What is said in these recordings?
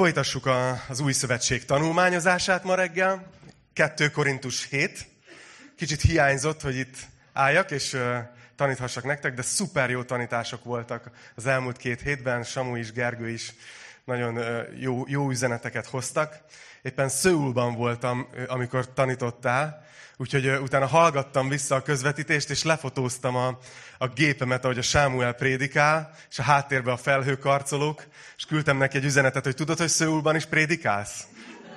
Folytassuk a, az új szövetség tanulmányozását ma reggel. 2 Korintus 7. Kicsit hiányzott, hogy itt álljak, és uh, taníthassak nektek, de szuper jó tanítások voltak az elmúlt két hétben. Samu is, Gergő is nagyon jó, jó üzeneteket hoztak. Éppen Szőulban voltam, amikor tanítottál, úgyhogy utána hallgattam vissza a közvetítést, és lefotóztam a, a gépemet, ahogy a Sámuel prédikál, és a háttérben a felhőkarcolók, és küldtem neki egy üzenetet, hogy tudod, hogy Szőulban is prédikálsz?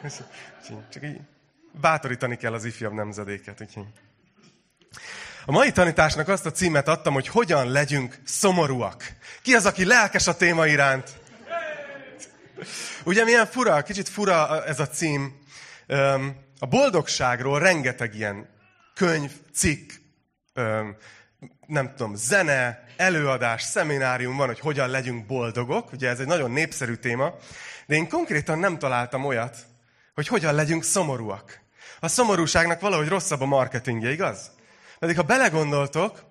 Csak így bátorítani kell az ifjabb nemzedéket. Úgyhogy. A mai tanításnak azt a címet adtam, hogy hogyan legyünk szomorúak. Ki az, aki lelkes a téma iránt? Ugye milyen fura, kicsit fura ez a cím. A boldogságról rengeteg ilyen könyv, cikk, nem tudom, zene, előadás, szeminárium van, hogy hogyan legyünk boldogok. Ugye ez egy nagyon népszerű téma. De én konkrétan nem találtam olyat, hogy hogyan legyünk szomorúak. A szomorúságnak valahogy rosszabb a marketingje, igaz? Pedig ha belegondoltok,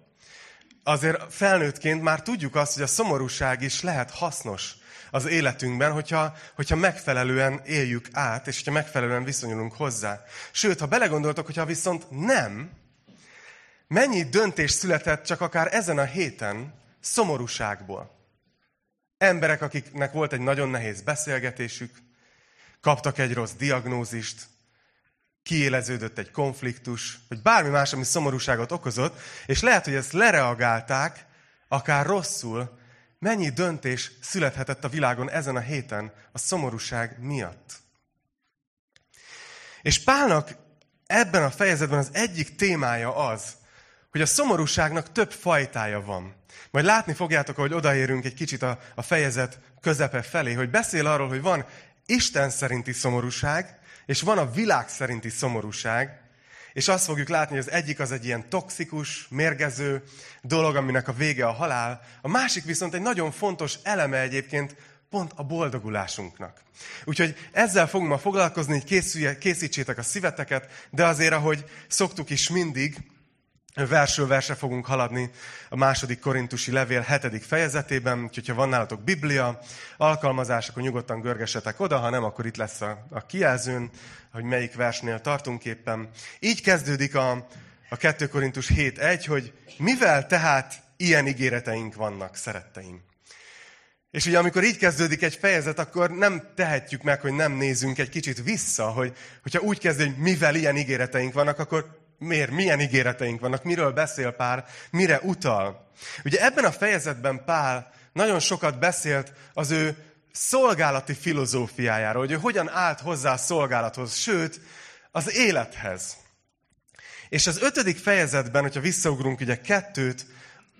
azért felnőttként már tudjuk azt, hogy a szomorúság is lehet hasznos az életünkben, hogyha, hogyha megfelelően éljük át, és hogyha megfelelően viszonyulunk hozzá. Sőt, ha belegondoltok, hogyha viszont nem, mennyi döntés született csak akár ezen a héten szomorúságból. Emberek, akiknek volt egy nagyon nehéz beszélgetésük, kaptak egy rossz diagnózist, kiéleződött egy konfliktus, vagy bármi más, ami szomorúságot okozott, és lehet, hogy ezt lereagálták, akár rosszul, mennyi döntés születhetett a világon ezen a héten a szomorúság miatt. És Pálnak ebben a fejezetben az egyik témája az, hogy a szomorúságnak több fajtája van. Majd látni fogjátok, hogy odaérünk egy kicsit a, a fejezet közepe felé, hogy beszél arról, hogy van Isten szerinti szomorúság, és van a világ szerinti szomorúság, és azt fogjuk látni, hogy az egyik az egy ilyen toxikus, mérgező dolog, aminek a vége a halál, a másik viszont egy nagyon fontos eleme egyébként pont a boldogulásunknak. Úgyhogy ezzel fogunk ma foglalkozni, hogy készítsétek a szíveteket, de azért, ahogy szoktuk is mindig, versről verse fogunk haladni a második korintusi levél hetedik fejezetében, úgyhogy ha van nálatok Biblia, alkalmazás, akkor nyugodtan görgesetek oda, ha nem, akkor itt lesz a, a kijelzőn, hogy melyik versnél tartunk éppen. Így kezdődik a, a 2 Korintus 7.1, hogy mivel tehát ilyen ígéreteink vannak, szeretteim. És ugye amikor így kezdődik egy fejezet, akkor nem tehetjük meg, hogy nem nézünk egy kicsit vissza, hogy, hogyha úgy kezdő, hogy mivel ilyen ígéreteink vannak, akkor miért, milyen ígéreteink vannak, miről beszél Pál, mire utal. Ugye ebben a fejezetben Pál nagyon sokat beszélt az ő szolgálati filozófiájáról, hogy ő hogyan állt hozzá a szolgálathoz, sőt, az élethez. És az ötödik fejezetben, hogyha visszaugrunk ugye kettőt,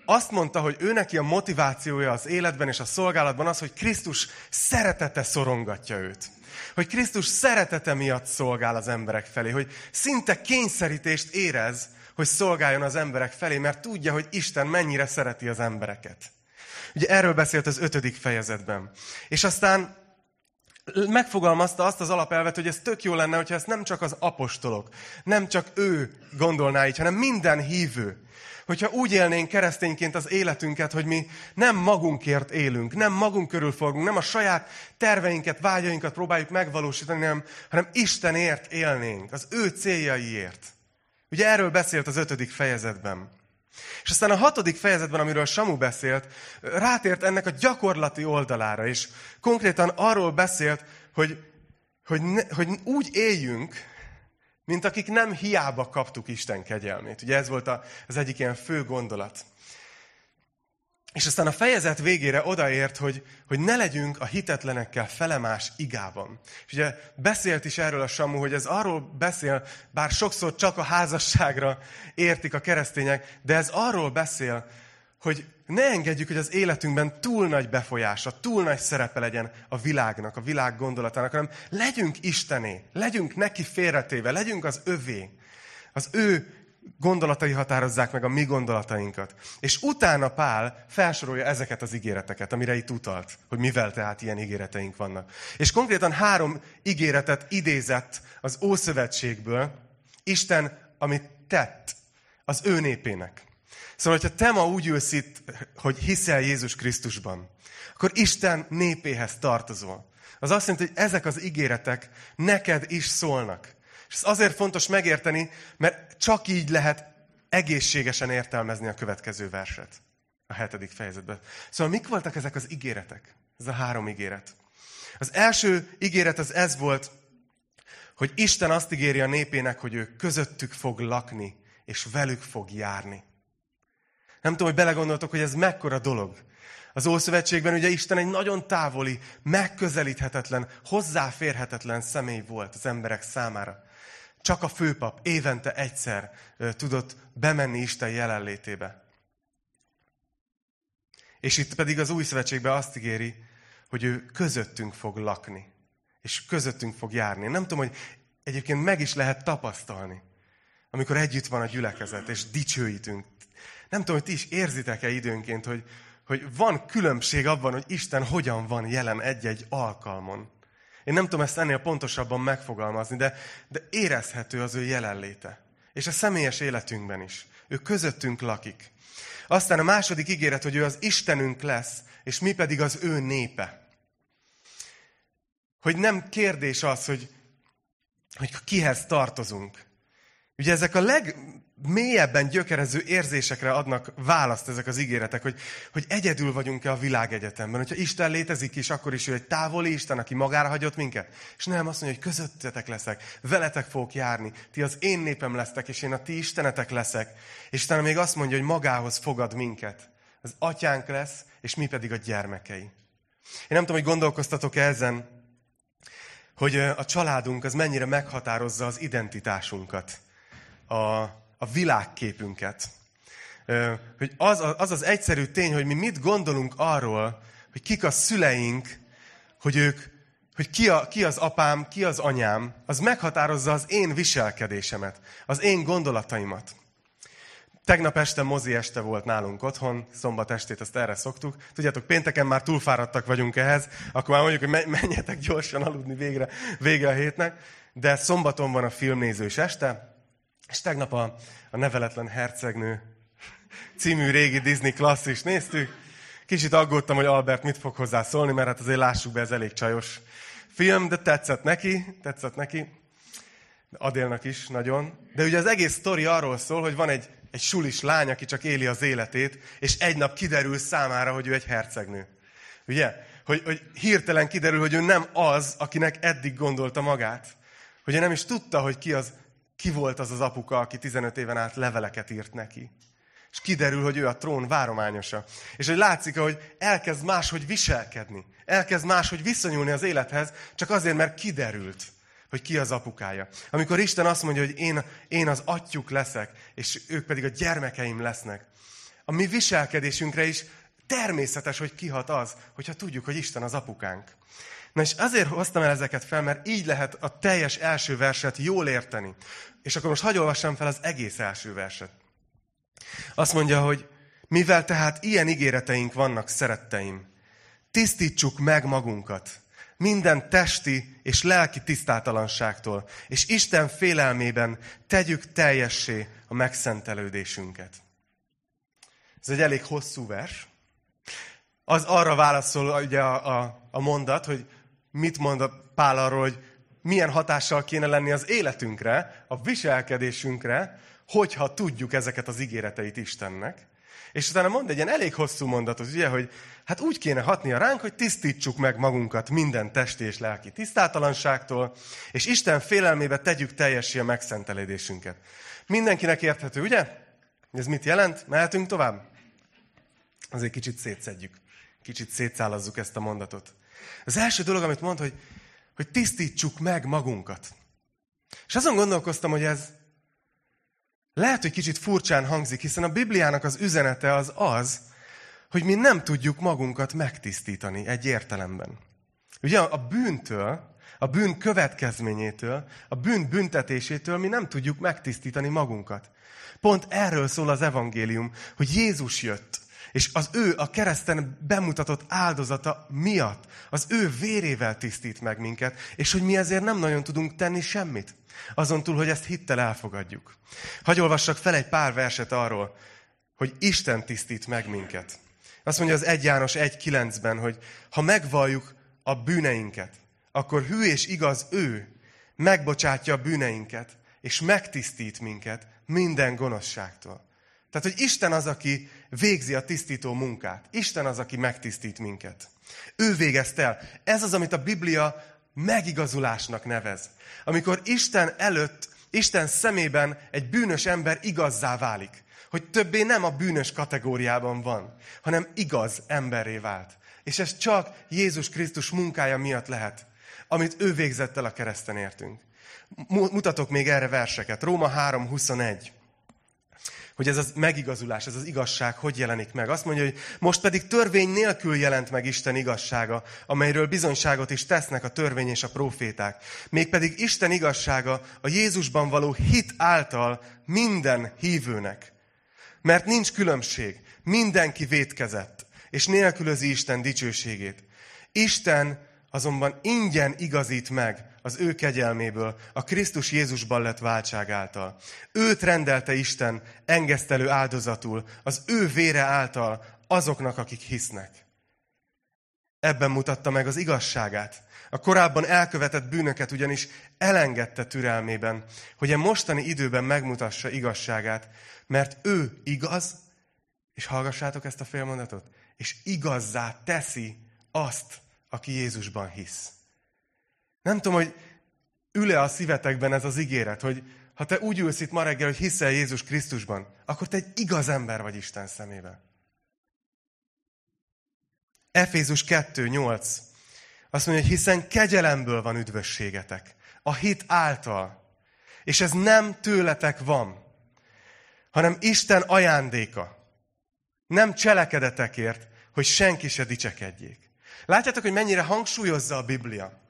azt mondta, hogy ő neki a motivációja az életben és a szolgálatban az, hogy Krisztus szeretete szorongatja őt hogy Krisztus szeretete miatt szolgál az emberek felé, hogy szinte kényszerítést érez, hogy szolgáljon az emberek felé, mert tudja, hogy Isten mennyire szereti az embereket. Ugye erről beszélt az ötödik fejezetben. És aztán megfogalmazta azt az alapelvet, hogy ez tök jó lenne, hogyha ezt nem csak az apostolok, nem csak ő gondolná így, hanem minden hívő hogyha úgy élnénk keresztényként az életünket, hogy mi nem magunkért élünk, nem magunk körül forgunk, nem a saját terveinket, vágyainkat próbáljuk megvalósítani, hanem, hanem Istenért élnénk, az ő céljaiért. Ugye erről beszélt az ötödik fejezetben. És aztán a hatodik fejezetben, amiről Samu beszélt, rátért ennek a gyakorlati oldalára, és konkrétan arról beszélt, hogy, hogy, ne, hogy úgy éljünk, mint akik nem hiába kaptuk Isten kegyelmét. Ugye ez volt az egyik ilyen fő gondolat. És aztán a fejezet végére odaért, hogy, hogy ne legyünk a hitetlenekkel felemás igában. És ugye beszélt is erről a Samu, hogy ez arról beszél, bár sokszor csak a házasságra értik a keresztények, de ez arról beszél, hogy ne engedjük, hogy az életünkben túl nagy befolyása, túl nagy szerepe legyen a világnak, a világ gondolatának, hanem legyünk Istené, legyünk neki félretéve, legyünk az övé. Az ő gondolatai határozzák meg a mi gondolatainkat. És utána Pál felsorolja ezeket az ígéreteket, amire itt utalt, hogy mivel tehát ilyen ígéreteink vannak. És konkrétan három ígéretet idézett az Ószövetségből, Isten, amit tett az ő népének. Szóval, hogyha te ma úgy ülsz itt, hogy hiszel Jézus Krisztusban, akkor Isten népéhez tartozol. Az azt jelenti, hogy ezek az ígéretek neked is szólnak. És ez azért fontos megérteni, mert csak így lehet egészségesen értelmezni a következő verset. A hetedik fejezetben. Szóval mik voltak ezek az ígéretek? Ez a három ígéret. Az első ígéret az ez volt, hogy Isten azt ígéri a népének, hogy ő közöttük fog lakni, és velük fog járni. Nem tudom, hogy belegondoltok, hogy ez mekkora dolog. Az Ószövetségben ugye Isten egy nagyon távoli, megközelíthetetlen, hozzáférhetetlen személy volt az emberek számára. Csak a főpap évente egyszer tudott bemenni Isten jelenlétébe. És itt pedig az új szövetségben azt ígéri, hogy ő közöttünk fog lakni, és közöttünk fog járni. Nem tudom, hogy egyébként meg is lehet tapasztalni, amikor együtt van a gyülekezet, és dicsőítünk. Nem tudom, hogy ti is érzitek-e időnként, hogy, hogy van különbség abban, hogy Isten hogyan van jelen egy-egy alkalmon. Én nem tudom ezt ennél pontosabban megfogalmazni, de, de érezhető az ő jelenléte. És a személyes életünkben is. Ő közöttünk lakik. Aztán a második ígéret, hogy ő az Istenünk lesz, és mi pedig az ő népe. Hogy nem kérdés az, hogy, hogy kihez tartozunk. Ugye ezek a legmélyebben gyökerező érzésekre adnak választ ezek az ígéretek, hogy, hogy egyedül vagyunk-e a világegyetemben. Hogyha Isten létezik is, akkor is ő egy távoli Isten, aki magára hagyott minket. És nem azt mondja, hogy közöttetek leszek, veletek fogok járni, ti az én népem lesztek, és én a ti istenetek leszek. És utána még azt mondja, hogy magához fogad minket. Az atyánk lesz, és mi pedig a gyermekei. Én nem tudom, hogy gondolkoztatok ezen, hogy a családunk az mennyire meghatározza az identitásunkat, a, a világképünket. Hogy az, az az egyszerű tény, hogy mi mit gondolunk arról, hogy kik a szüleink, hogy ők, hogy ki, a, ki az apám, ki az anyám, az meghatározza az én viselkedésemet, az én gondolataimat. Tegnap este mozi este volt nálunk otthon, szombat estét azt erre szoktuk. Tudjátok, pénteken már túlfáradtak vagyunk ehhez, akkor már mondjuk, hogy menjetek gyorsan aludni végre, végre a hétnek. De szombaton van a filmnézős este, és tegnap a, a Neveletlen Hercegnő című régi Disney klasszis néztük. Kicsit aggódtam, hogy Albert mit fog hozzá szólni, mert hát azért lássuk be, ez elég csajos film, de tetszett neki, tetszett neki. Adélnak is nagyon. De ugye az egész sztori arról szól, hogy van egy egy sulis lány, aki csak éli az életét, és egy nap kiderül számára, hogy ő egy hercegnő. Ugye? Hogy, hogy hirtelen kiderül, hogy ő nem az, akinek eddig gondolta magát. Hogy ő nem is tudta, hogy ki, az, ki volt az az apuka, aki 15 éven át leveleket írt neki. És kiderül, hogy ő a trón várományosa. És hogy látszik, hogy elkezd máshogy viselkedni. Elkezd máshogy viszonyulni az élethez, csak azért, mert kiderült hogy ki az apukája. Amikor Isten azt mondja, hogy én, én az atyuk leszek, és ők pedig a gyermekeim lesznek. A mi viselkedésünkre is természetes, hogy kihat az, hogyha tudjuk, hogy Isten az apukánk. Na és azért hoztam el ezeket fel, mert így lehet a teljes első verset jól érteni. És akkor most hagyj fel az egész első verset. Azt mondja, hogy mivel tehát ilyen ígéreteink vannak, szeretteim, tisztítsuk meg magunkat minden testi és lelki tisztátalanságtól, és Isten félelmében tegyük teljessé a megszentelődésünket. Ez egy elég hosszú vers. Az arra válaszol ugye a, a, a mondat, hogy mit mond a Pál arról, hogy milyen hatással kéne lenni az életünkre, a viselkedésünkre, hogyha tudjuk ezeket az ígéreteit Istennek. És utána mond egy ilyen elég hosszú mondatot, ugye, hogy hát úgy kéne hatnia ránk, hogy tisztítsuk meg magunkat minden testi és lelki tisztátalanságtól, és Isten félelmébe tegyük teljessé a megszentelődésünket. Mindenkinek érthető, ugye? Ez mit jelent? Mehetünk tovább? Azért kicsit szétszedjük. Kicsit szétszállazzuk ezt a mondatot. Az első dolog, amit mond, hogy, hogy tisztítsuk meg magunkat. És azon gondolkoztam, hogy ez, lehet, hogy kicsit furcsán hangzik, hiszen a Bibliának az üzenete az az, hogy mi nem tudjuk magunkat megtisztítani egy értelemben. Ugye a bűntől, a bűn következményétől, a bűn büntetésétől mi nem tudjuk megtisztítani magunkat. Pont erről szól az evangélium, hogy Jézus jött, és az ő a kereszten bemutatott áldozata miatt, az ő vérével tisztít meg minket, és hogy mi ezért nem nagyon tudunk tenni semmit. Azon túl, hogy ezt hittel elfogadjuk. Hagy olvassak fel egy pár verset arról, hogy Isten tisztít meg minket. Azt mondja az 1 János 1.9-ben, hogy ha megvalljuk a bűneinket, akkor hű és igaz ő, megbocsátja a bűneinket, és megtisztít minket minden gonoszságtól. Tehát, hogy Isten az, aki végzi a tisztító munkát. Isten az, aki megtisztít minket. Ő végezte el. Ez az, amit a Biblia megigazulásnak nevez. Amikor Isten előtt, Isten szemében egy bűnös ember igazzá válik. Hogy többé nem a bűnös kategóriában van, hanem igaz emberré vált. És ez csak Jézus Krisztus munkája miatt lehet, amit ő végzett el a kereszten értünk. Mutatok még erre verseket. Róma 3.21 hogy ez az megigazulás, ez az igazság hogy jelenik meg. Azt mondja, hogy most pedig törvény nélkül jelent meg Isten igazsága, amelyről bizonyságot is tesznek a törvény és a proféták. Mégpedig Isten igazsága a Jézusban való hit által minden hívőnek. Mert nincs különbség, mindenki vétkezett, és nélkülözi Isten dicsőségét. Isten azonban ingyen igazít meg az ő kegyelméből, a Krisztus Jézusban lett váltság által. Őt rendelte Isten engesztelő áldozatul, az ő vére által azoknak, akik hisznek. Ebben mutatta meg az igazságát. A korábban elkövetett bűnöket ugyanis elengedte türelmében, hogy a mostani időben megmutassa igazságát, mert ő igaz, és hallgassátok ezt a félmondatot, és igazzá teszi azt, aki Jézusban hisz. Nem tudom, hogy ül-e a szívetekben ez az ígéret, hogy ha te úgy ülsz itt ma reggel, hogy hiszel Jézus Krisztusban, akkor te egy igaz ember vagy Isten szemében. Efézus 2.8 azt mondja, hogy hiszen kegyelemből van üdvösségetek. A hit által. És ez nem tőletek van, hanem Isten ajándéka. Nem cselekedetekért, hogy senki se dicsekedjék. Látjátok, hogy mennyire hangsúlyozza a Biblia,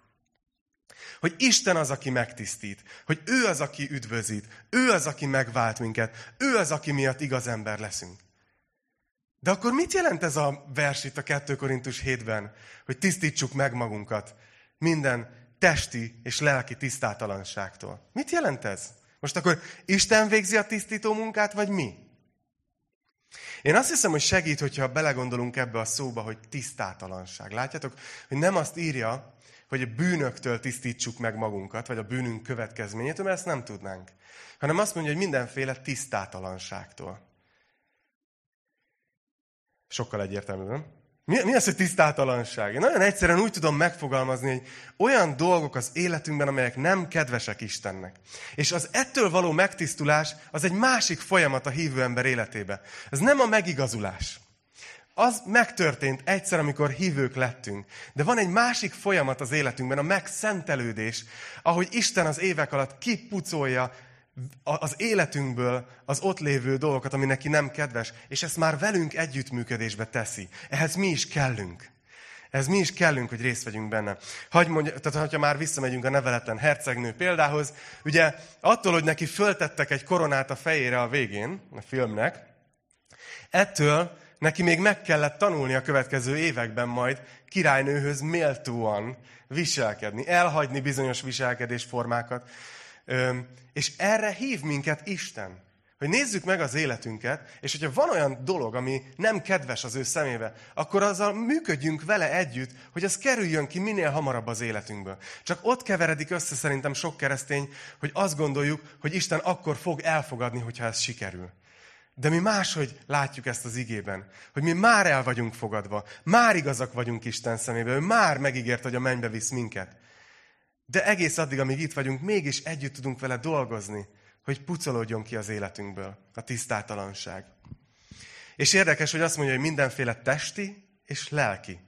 hogy Isten az, aki megtisztít, hogy ő az, aki üdvözít, ő az, aki megvált minket, ő az, aki miatt igaz ember leszünk. De akkor mit jelent ez a vers itt a 2 Korintus 7-ben, hogy tisztítsuk meg magunkat minden testi és lelki tisztátalanságtól? Mit jelent ez? Most akkor Isten végzi a tisztító munkát, vagy mi? Én azt hiszem, hogy segít, hogyha belegondolunk ebbe a szóba, hogy tisztátalanság. Látjátok, hogy nem azt írja, hogy a bűnöktől tisztítsuk meg magunkat, vagy a bűnünk következményétől, mert ezt nem tudnánk. Hanem azt mondja, hogy mindenféle tisztátalanságtól. Sokkal egyértelműbb, nem? Mi, mi az, hogy tisztátalanság? Én nagyon egyszerűen úgy tudom megfogalmazni, hogy olyan dolgok az életünkben, amelyek nem kedvesek Istennek. És az ettől való megtisztulás, az egy másik folyamat a hívő ember életébe. Ez nem a megigazulás. Az megtörtént egyszer, amikor hívők lettünk. De van egy másik folyamat az életünkben, a megszentelődés, ahogy Isten az évek alatt kipucolja az életünkből az ott lévő dolgokat, ami neki nem kedves, és ezt már velünk együttműködésbe teszi. Ehhez mi is kellünk. Ez mi is kellünk, hogy részt vegyünk benne. Hagy mondja, tehát ha már visszamegyünk a neveletlen hercegnő példához, ugye attól, hogy neki föltettek egy koronát a fejére a végén, a filmnek, ettől neki még meg kellett tanulni a következő években majd királynőhöz méltóan viselkedni, elhagyni bizonyos viselkedésformákat. És erre hív minket Isten. Hogy nézzük meg az életünket, és hogyha van olyan dolog, ami nem kedves az ő szemébe, akkor azzal működjünk vele együtt, hogy az kerüljön ki minél hamarabb az életünkből. Csak ott keveredik össze szerintem sok keresztény, hogy azt gondoljuk, hogy Isten akkor fog elfogadni, hogyha ez sikerül. De mi máshogy látjuk ezt az igében, hogy mi már el vagyunk fogadva, már igazak vagyunk Isten szemébe, ő már megígért, hogy a mennybe visz minket. De egész addig, amíg itt vagyunk, mégis együtt tudunk vele dolgozni, hogy pucolódjon ki az életünkből a tisztátalanság. És érdekes, hogy azt mondja, hogy mindenféle testi és lelki.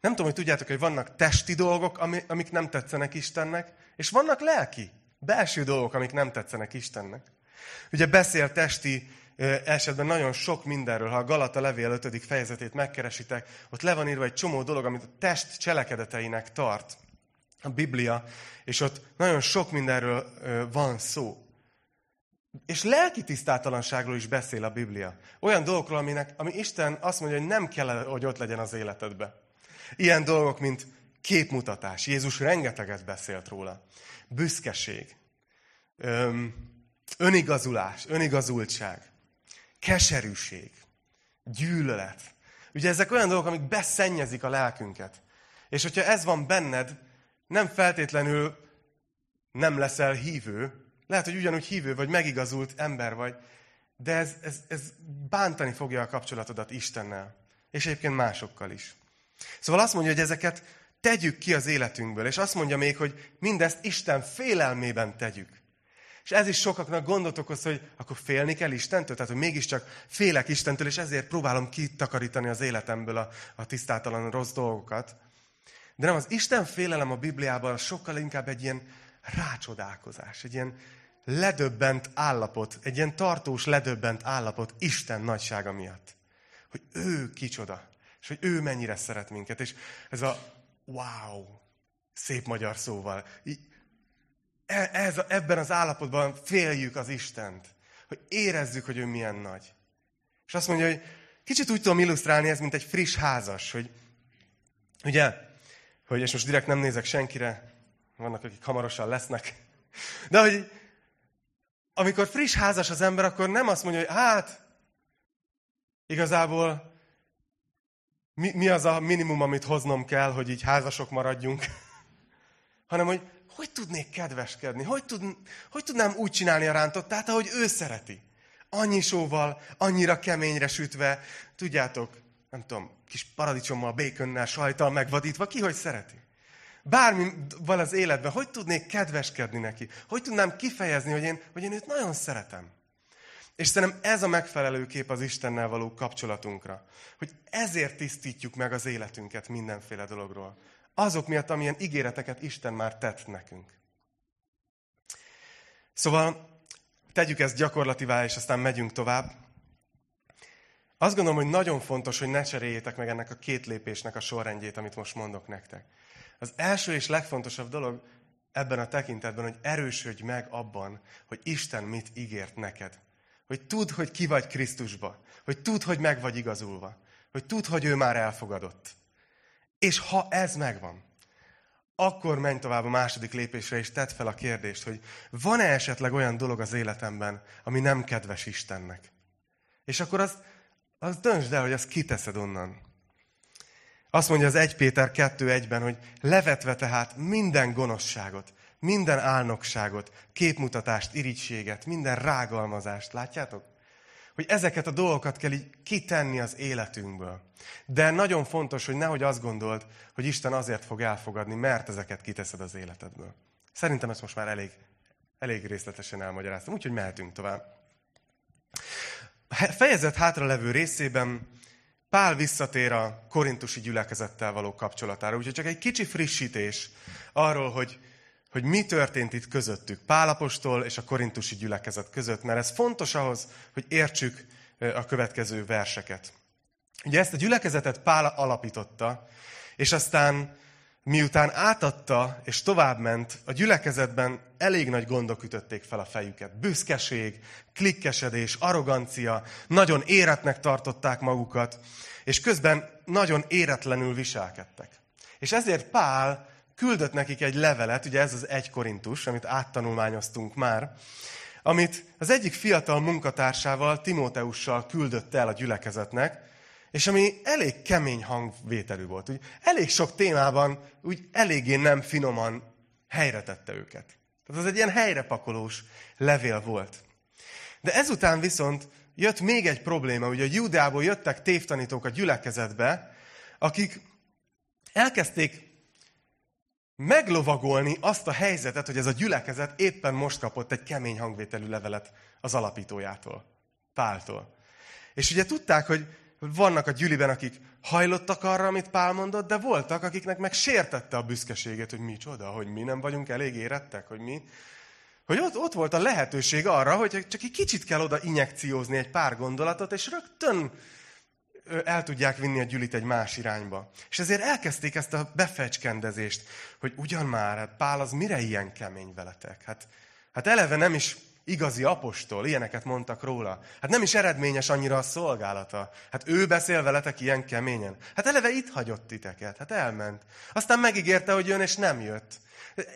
Nem tudom, hogy tudjátok, hogy vannak testi dolgok, amik nem tetszenek Istennek, és vannak lelki, belső dolgok, amik nem tetszenek Istennek. Ugye beszél testi esetben nagyon sok mindenről, ha a Galata levél 5. fejezetét megkeresitek, ott le van írva egy csomó dolog, amit a test cselekedeteinek tart a Biblia, és ott nagyon sok mindenről van szó. És lelki tisztátalanságról is beszél a Biblia. Olyan dolgokról, aminek, ami Isten azt mondja, hogy nem kell, hogy ott legyen az életedbe. Ilyen dolgok, mint képmutatás. Jézus rengeteget beszélt róla. Büszkeség. Önigazulás, önigazultság. Keserűség, gyűlölet. Ugye ezek olyan dolgok, amik beszennyezik a lelkünket. És hogyha ez van benned, nem feltétlenül nem leszel hívő, lehet, hogy ugyanúgy hívő vagy, megigazult ember vagy, de ez, ez, ez bántani fogja a kapcsolatodat Istennel, és egyébként másokkal is. Szóval azt mondja, hogy ezeket tegyük ki az életünkből, és azt mondja még, hogy mindezt Isten félelmében tegyük. És ez is sokaknak gondot okoz, hogy akkor félni kell Istentől, tehát hogy mégiscsak félek Istentől, és ezért próbálom kitakarítani az életemből a, a tisztátalan rossz dolgokat. De nem, az Isten félelem a Bibliában sokkal inkább egy ilyen rácsodálkozás, egy ilyen ledöbbent állapot, egy ilyen tartós ledöbbent állapot Isten nagysága miatt. Hogy ő kicsoda, és hogy ő mennyire szeret minket. És ez a wow, szép magyar szóval, e, ez, ebben az állapotban féljük az Istent, hogy érezzük, hogy ő milyen nagy. És azt mondja, hogy kicsit úgy tudom illusztrálni ez, mint egy friss házas, hogy ugye, hogy és most direkt nem nézek senkire, vannak, akik hamarosan lesznek, de hogy amikor friss házas az ember, akkor nem azt mondja, hogy hát, igazából mi, mi az a minimum, amit hoznom kell, hogy így házasok maradjunk, hanem hogy hogy tudnék kedveskedni, hogy, tud, hogy tudnám úgy csinálni a rántottát, ahogy ő szereti. Annyi sóval, annyira keményre sütve, tudjátok, nem tudom, kis paradicsommal, békönnel, sajtal megvadítva, ki hogy szereti. Bármi van az életben, hogy tudnék kedveskedni neki? Hogy tudnám kifejezni, hogy én, hogy én őt nagyon szeretem? És szerintem ez a megfelelő kép az Istennel való kapcsolatunkra. Hogy ezért tisztítjuk meg az életünket mindenféle dologról. Azok miatt, amilyen ígéreteket Isten már tett nekünk. Szóval tegyük ezt gyakorlativá, és aztán megyünk tovább. Azt gondolom, hogy nagyon fontos, hogy ne cseréljétek meg ennek a két lépésnek a sorrendjét, amit most mondok nektek. Az első és legfontosabb dolog ebben a tekintetben, hogy erősödj meg abban, hogy Isten mit ígért neked. Hogy tudd, hogy ki vagy Krisztusba. Hogy tudd, hogy meg vagy igazulva. Hogy tudd, hogy ő már elfogadott. És ha ez megvan, akkor menj tovább a második lépésre, és tedd fel a kérdést, hogy van-e esetleg olyan dolog az életemben, ami nem kedves Istennek? És akkor azt, azt döntsd el, hogy azt kiteszed onnan. Azt mondja az 1 Péter 2.1-ben, hogy levetve tehát minden gonoszságot, minden álnokságot, képmutatást, irigységet, minden rágalmazást. Látjátok? Hogy ezeket a dolgokat kell így kitenni az életünkből. De nagyon fontos, hogy nehogy azt gondold, hogy Isten azért fog elfogadni, mert ezeket kiteszed az életedből. Szerintem ezt most már elég, elég részletesen elmagyaráztam, úgyhogy mehetünk tovább. Fejezet hátralevő részében Pál visszatér a korintusi gyülekezettel való kapcsolatára, úgyhogy csak egy kicsi frissítés arról, hogy, hogy mi történt itt közöttük, Pálapostól és a korintusi gyülekezet között, mert ez fontos ahhoz, hogy értsük a következő verseket. Ugye ezt a gyülekezetet Pál alapította, és aztán miután átadta és továbbment, a gyülekezetben elég nagy gondok ütötték fel a fejüket. Büszkeség, klikkesedés, arrogancia, nagyon éretnek tartották magukat, és közben nagyon éretlenül viselkedtek. És ezért Pál küldött nekik egy levelet, ugye ez az egy korintus, amit áttanulmányoztunk már, amit az egyik fiatal munkatársával, Timóteussal küldött el a gyülekezetnek, és ami elég kemény hangvételű volt. Úgy, elég sok témában úgy eléggé nem finoman helyre tette őket. Tehát az egy ilyen helyrepakolós levél volt. De ezután viszont jött még egy probléma, ugye a Júdeából jöttek tévtanítók a gyülekezetbe, akik elkezdték meglovagolni azt a helyzetet, hogy ez a gyülekezet éppen most kapott egy kemény hangvételű levelet az alapítójától, Páltól. És ugye tudták, hogy vannak a gyüliben, akik hajlottak arra, amit Pál mondott, de voltak, akiknek meg sértette a büszkeséget, hogy mi csoda, hogy mi nem vagyunk elég érettek, hogy mi. Hogy ott, ott volt a lehetőség arra, hogy csak egy kicsit kell oda injekciózni egy pár gondolatot, és rögtön el tudják vinni a gyülit egy más irányba. És ezért elkezdték ezt a befecskendezést, hogy ugyan már, hát Pál az mire ilyen kemény veletek? Hát, hát eleve nem is igazi apostol, ilyeneket mondtak róla. Hát nem is eredményes annyira a szolgálata. Hát ő beszél veletek ilyen keményen. Hát eleve itt hagyott titeket, hát elment. Aztán megígérte, hogy jön, és nem jött.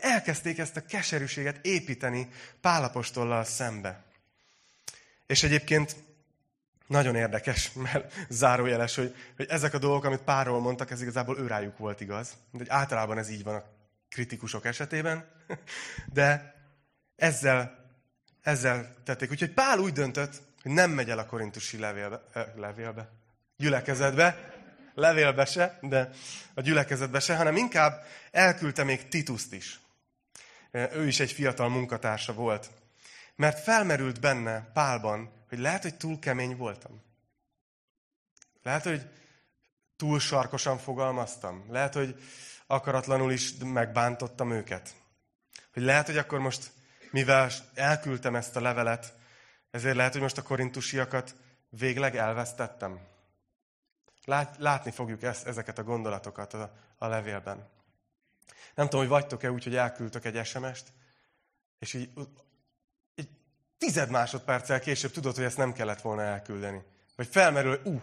Elkezdték ezt a keserűséget építeni Pálapostollal szembe. És egyébként Nagyon érdekes, mert zárójeles, hogy, hogy ezek a dolgok, amit párról mondtak, ez igazából őrájuk volt igaz. De általában ez így van a kritikusok esetében. De ezzel, ezzel tették. Úgyhogy Pál úgy döntött, hogy nem megy el a korintusi levélbe, eh, levélbe gyülekezetbe, levélbe se, de a gyülekezetbe se, hanem inkább elküldte még Tituszt is. Eh, ő is egy fiatal munkatársa volt. Mert felmerült benne Pálban, hogy lehet, hogy túl kemény voltam. Lehet, hogy túl sarkosan fogalmaztam. Lehet, hogy akaratlanul is megbántottam őket. Hogy lehet, hogy akkor most, mivel elküldtem ezt a levelet, ezért lehet, hogy most a korintusiakat végleg elvesztettem. Lát, látni fogjuk ezt, ezeket a gondolatokat a, a levélben. Nem tudom, hogy vagytok-e úgy, hogy elküldtök egy SMS-t, és így tized másodperccel később tudod, hogy ezt nem kellett volna elküldeni. Vagy felmerül, hogy uh,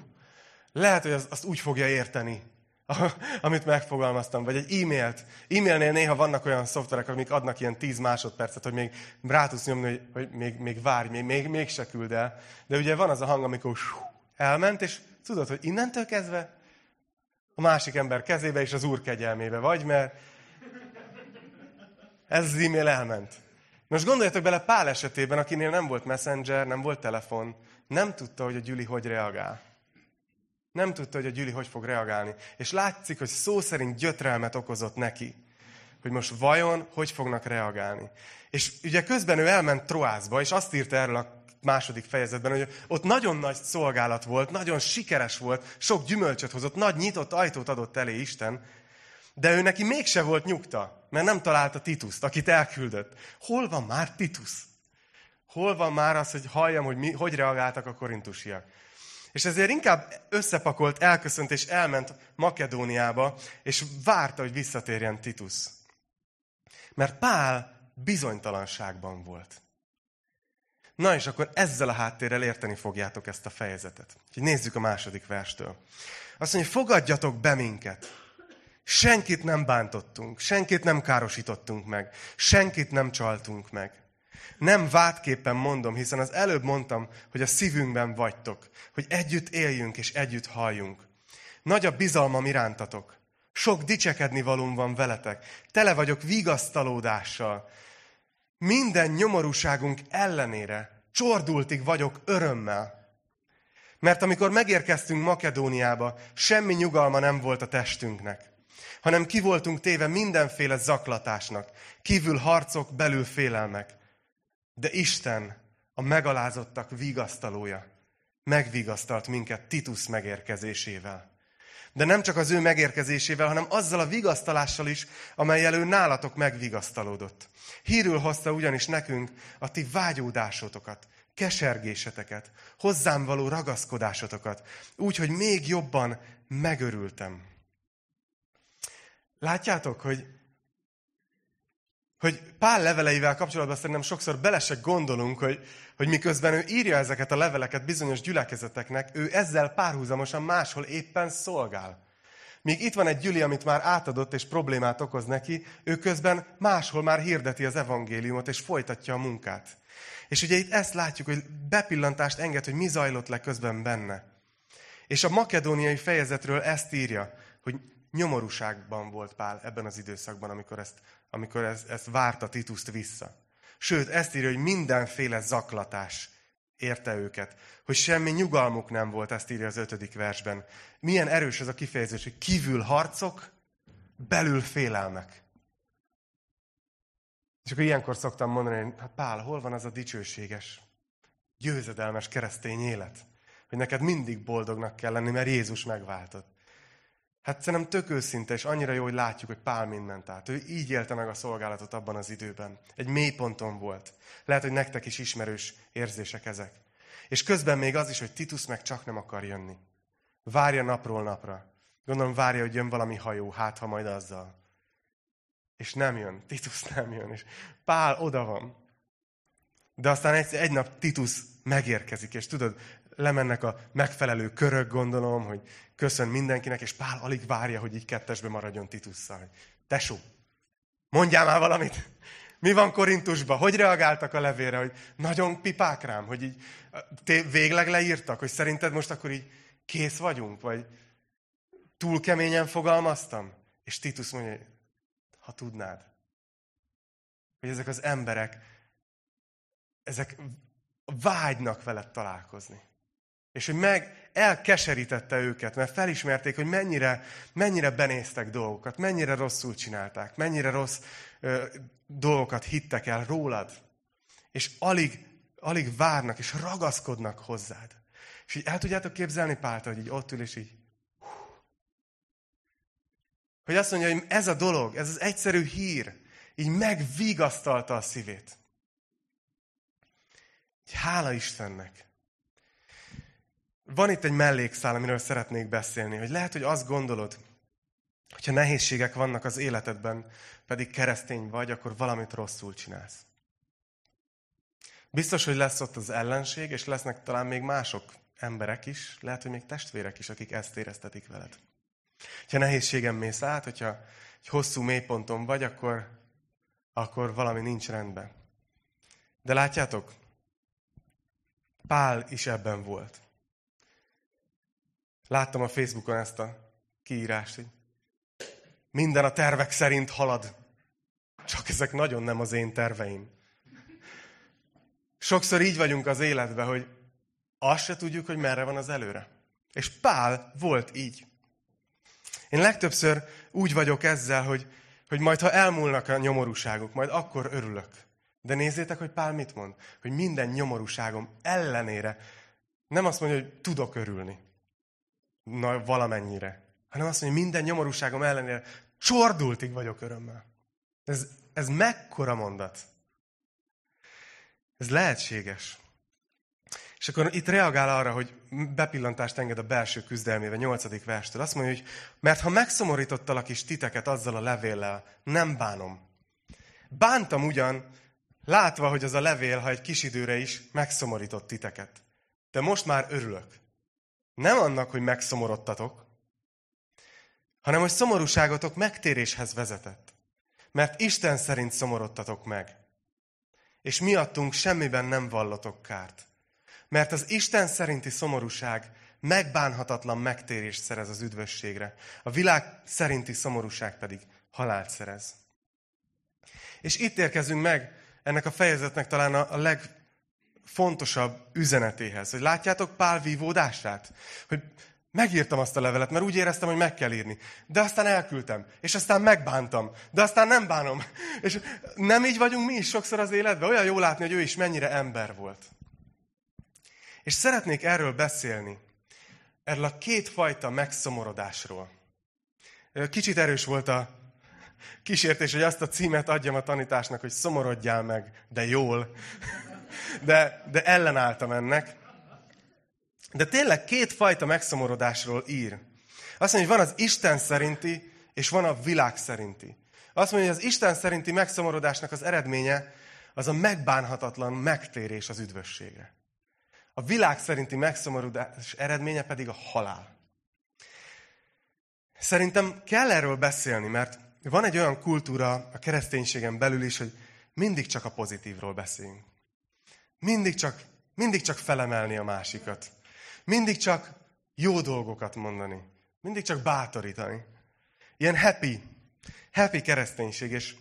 lehet, hogy azt, azt úgy fogja érteni, amit megfogalmaztam, vagy egy e-mailt. E-mailnél néha vannak olyan szoftverek, amik adnak ilyen 10 másodpercet, hogy még rá tudsz nyomni, hogy, hogy még, még várj, még, még, még se küld el. De ugye van az a hang, amikor elment, és tudod, hogy innentől kezdve a másik ember kezébe és az úr kegyelmébe vagy, mert ez az e-mail elment. Most gondoljatok bele Pál esetében, akinél nem volt messenger, nem volt telefon, nem tudta, hogy a Gyüli hogy reagál. Nem tudta, hogy a Gyüli hogy fog reagálni. És látszik, hogy szó szerint gyötrelmet okozott neki. Hogy most vajon hogy fognak reagálni. És ugye közben ő elment Troászba, és azt írta erről a második fejezetben, hogy ott nagyon nagy szolgálat volt, nagyon sikeres volt, sok gyümölcsöt hozott, nagy nyitott ajtót adott elé Isten, de ő neki mégse volt nyugta, mert nem találta Tituszt, akit elküldött. Hol van már Titus? Hol van már az, hogy halljam, hogy mi, hogy reagáltak a korintusiak? És ezért inkább összepakolt, elköszönt és elment Makedóniába, és várta, hogy visszatérjen Titus. Mert Pál bizonytalanságban volt. Na és akkor ezzel a háttérrel érteni fogjátok ezt a fejezetet. Úgyhogy nézzük a második verstől. Azt mondja, fogadjatok be minket. Senkit nem bántottunk, senkit nem károsítottunk meg, senkit nem csaltunk meg. Nem vádképpen mondom, hiszen az előbb mondtam, hogy a szívünkben vagytok, hogy együtt éljünk és együtt halljunk. Nagy a bizalmam irántatok. Sok dicsekedni valóm van veletek. Tele vagyok vigasztalódással. Minden nyomorúságunk ellenére csordultig vagyok örömmel. Mert amikor megérkeztünk Makedóniába, semmi nyugalma nem volt a testünknek, hanem ki voltunk téve mindenféle zaklatásnak, kívül harcok, belül félelmek. De Isten, a megalázottak vigasztalója, megvigasztalt minket Titus megérkezésével. De nem csak az ő megérkezésével, hanem azzal a vigasztalással is, amelyel ő nálatok megvigasztalódott. Hírül hozta ugyanis nekünk a ti vágyódásotokat, kesergéseteket, hozzám való ragaszkodásotokat, úgy, hogy még jobban megörültem. Látjátok, hogy hogy Pál leveleivel kapcsolatban szerintem sokszor bele gondolunk, hogy, hogy miközben ő írja ezeket a leveleket bizonyos gyülekezeteknek, ő ezzel párhuzamosan máshol éppen szolgál. Míg itt van egy gyüli, amit már átadott és problémát okoz neki, ő közben máshol már hirdeti az evangéliumot és folytatja a munkát. És ugye itt ezt látjuk, hogy bepillantást enged, hogy mi zajlott le közben benne. És a makedóniai fejezetről ezt írja, hogy nyomorúságban volt Pál ebben az időszakban, amikor ezt amikor ez, ezt várta Tituszt vissza. Sőt, ezt írja, hogy mindenféle zaklatás érte őket. Hogy semmi nyugalmuk nem volt, ezt írja az ötödik versben. Milyen erős ez a kifejezés, hogy kívül harcok, belül félelmek. És akkor ilyenkor szoktam mondani, hogy hát Pál, hol van az a dicsőséges, győzedelmes keresztény élet? Hogy neked mindig boldognak kell lenni, mert Jézus megváltott. Hát szerintem tök őszinte, és annyira jó, hogy látjuk, hogy Pál mind ment át. Ő így élte meg a szolgálatot abban az időben. Egy mély ponton volt. Lehet, hogy nektek is ismerős érzések ezek. És közben még az is, hogy Titus meg csak nem akar jönni. Várja napról napra. Gondolom várja, hogy jön valami hajó, hát ha majd azzal. És nem jön. Titus nem jön. És Pál oda van. De aztán egy, egy nap Titus megérkezik, és tudod, lemennek a megfelelő körök, gondolom, hogy köszön mindenkinek, és Pál alig várja, hogy így kettesbe maradjon Titusszal. Tesó, mondjál már valamit! Mi van Korintusban? Hogy reagáltak a levélre, hogy nagyon pipák rám, hogy így végleg leírtak, hogy szerinted most akkor így kész vagyunk, vagy túl keményen fogalmaztam? És Titus mondja, ha tudnád, hogy ezek az emberek, ezek vágynak veled találkozni. És hogy meg elkeserítette őket, mert felismerték, hogy mennyire, mennyire benéztek dolgokat, mennyire rosszul csinálták, mennyire rossz ö, dolgokat hittek el rólad. És alig, alig várnak, és ragaszkodnak hozzád. És így el tudjátok képzelni Pált, hogy így ott ül, és így hogy azt mondja, hogy ez a dolog, ez az egyszerű hír, így megvigasztalta a szívét. Hála Istennek. Van itt egy mellékszál, amiről szeretnék beszélni, hogy lehet, hogy azt gondolod, hogyha nehézségek vannak az életedben, pedig keresztény vagy, akkor valamit rosszul csinálsz. Biztos, hogy lesz ott az ellenség, és lesznek talán még mások emberek is, lehet, hogy még testvérek is, akik ezt éreztetik veled. Ha nehézségem mész át, hogyha egy hosszú mélyponton vagy, akkor, akkor valami nincs rendben. De látjátok, Pál is ebben volt. Láttam a Facebookon ezt a kiírást, hogy minden a tervek szerint halad. Csak ezek nagyon nem az én terveim. Sokszor így vagyunk az életben, hogy azt se tudjuk, hogy merre van az előre. És Pál volt így. Én legtöbbször úgy vagyok ezzel, hogy, hogy majd ha elmúlnak a nyomorúságok, majd akkor örülök. De nézzétek, hogy Pál mit mond? Hogy minden nyomorúságom ellenére nem azt mondja, hogy tudok örülni. Na, valamennyire. Hanem azt mondja, minden nyomorúságom ellenére csordultig vagyok örömmel. Ez, ez mekkora mondat? Ez lehetséges. És akkor itt reagál arra, hogy bepillantást enged a belső küzdelmébe, nyolcadik verstől. Azt mondja, hogy mert ha megszomorítottalak is titeket azzal a levéllel, nem bánom. Bántam ugyan, látva, hogy az a levél, ha egy kis időre is megszomorított titeket. De most már örülök. Nem annak, hogy megszomorodtatok, hanem hogy szomorúságotok megtéréshez vezetett. Mert Isten szerint szomorodtatok meg. És miattunk semmiben nem vallotok kárt. Mert az Isten szerinti szomorúság megbánhatatlan megtérést szerez az üdvösségre. A világ szerinti szomorúság pedig halált szerez. És itt érkezünk meg ennek a fejezetnek talán a legfontosabb üzenetéhez. Hogy látjátok Pál vívódását? Hogy megírtam azt a levelet, mert úgy éreztem, hogy meg kell írni. De aztán elküldtem, és aztán megbántam, de aztán nem bánom. És nem így vagyunk mi is sokszor az életben? Olyan jó látni, hogy ő is mennyire ember volt. És szeretnék erről beszélni, erről a kétfajta megszomorodásról. Kicsit erős volt a kísértés, hogy azt a címet adjam a tanításnak, hogy szomorodjál meg, de jól. De, de ellenálltam ennek. De tényleg kétfajta megszomorodásról ír. Azt mondja, hogy van az Isten szerinti, és van a világ szerinti. Azt mondja, hogy az Isten szerinti megszomorodásnak az eredménye az a megbánhatatlan megtérés az üdvösségre. A világ szerinti megszomorodás eredménye pedig a halál. Szerintem kell erről beszélni, mert van egy olyan kultúra a kereszténységen belül is, hogy mindig csak a pozitívról beszélünk. Mindig csak, mindig csak felemelni a másikat. Mindig csak jó dolgokat mondani. Mindig csak bátorítani. Ilyen happy, happy kereszténység. És,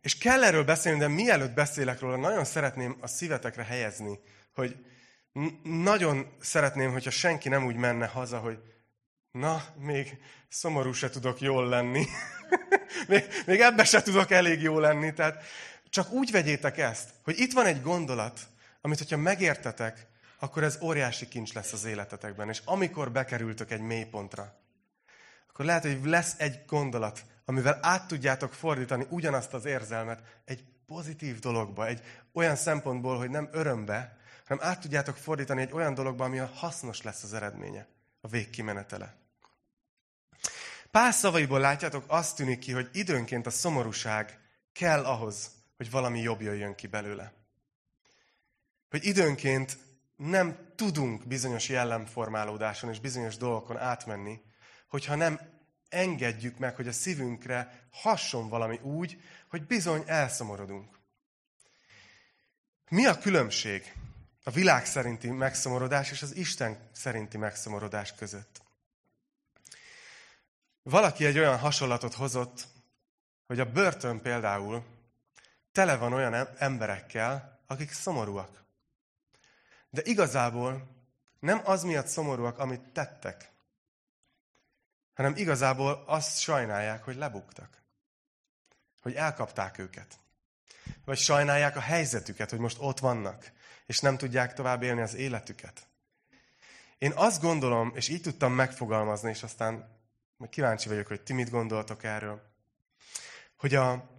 és kell erről beszélni, de mielőtt beszélek róla, nagyon szeretném a szívetekre helyezni hogy nagyon szeretném, hogyha senki nem úgy menne haza, hogy na, még szomorú se tudok jól lenni. még, még ebbe se tudok elég jó lenni. Tehát csak úgy vegyétek ezt, hogy itt van egy gondolat, amit, hogyha megértetek, akkor ez óriási kincs lesz az életetekben. És amikor bekerültök egy mélypontra, akkor lehet, hogy lesz egy gondolat, amivel át tudjátok fordítani ugyanazt az érzelmet egy pozitív dologba, egy olyan szempontból, hogy nem örömbe, hanem át tudjátok fordítani egy olyan dologba, ami hasznos lesz az eredménye, a végkimenetele. Pál szavaiból látjátok, azt tűnik ki, hogy időnként a szomorúság kell ahhoz, hogy valami jobb jöjjön ki belőle. Hogy időnként nem tudunk bizonyos jellemformálódáson és bizonyos dolgokon átmenni, hogyha nem engedjük meg, hogy a szívünkre hasson valami úgy, hogy bizony elszomorodunk. Mi a különbség a világ szerinti megszomorodás és az Isten szerinti megszomorodás között? Valaki egy olyan hasonlatot hozott, hogy a börtön például tele van olyan emberekkel, akik szomorúak. De igazából nem az miatt szomorúak, amit tettek, hanem igazából azt sajnálják, hogy lebuktak. Hogy elkapták őket. Vagy sajnálják a helyzetüket, hogy most ott vannak, és nem tudják tovább élni az életüket. Én azt gondolom, és így tudtam megfogalmazni, és aztán kíváncsi vagyok, hogy ti mit gondoltok erről, hogy a,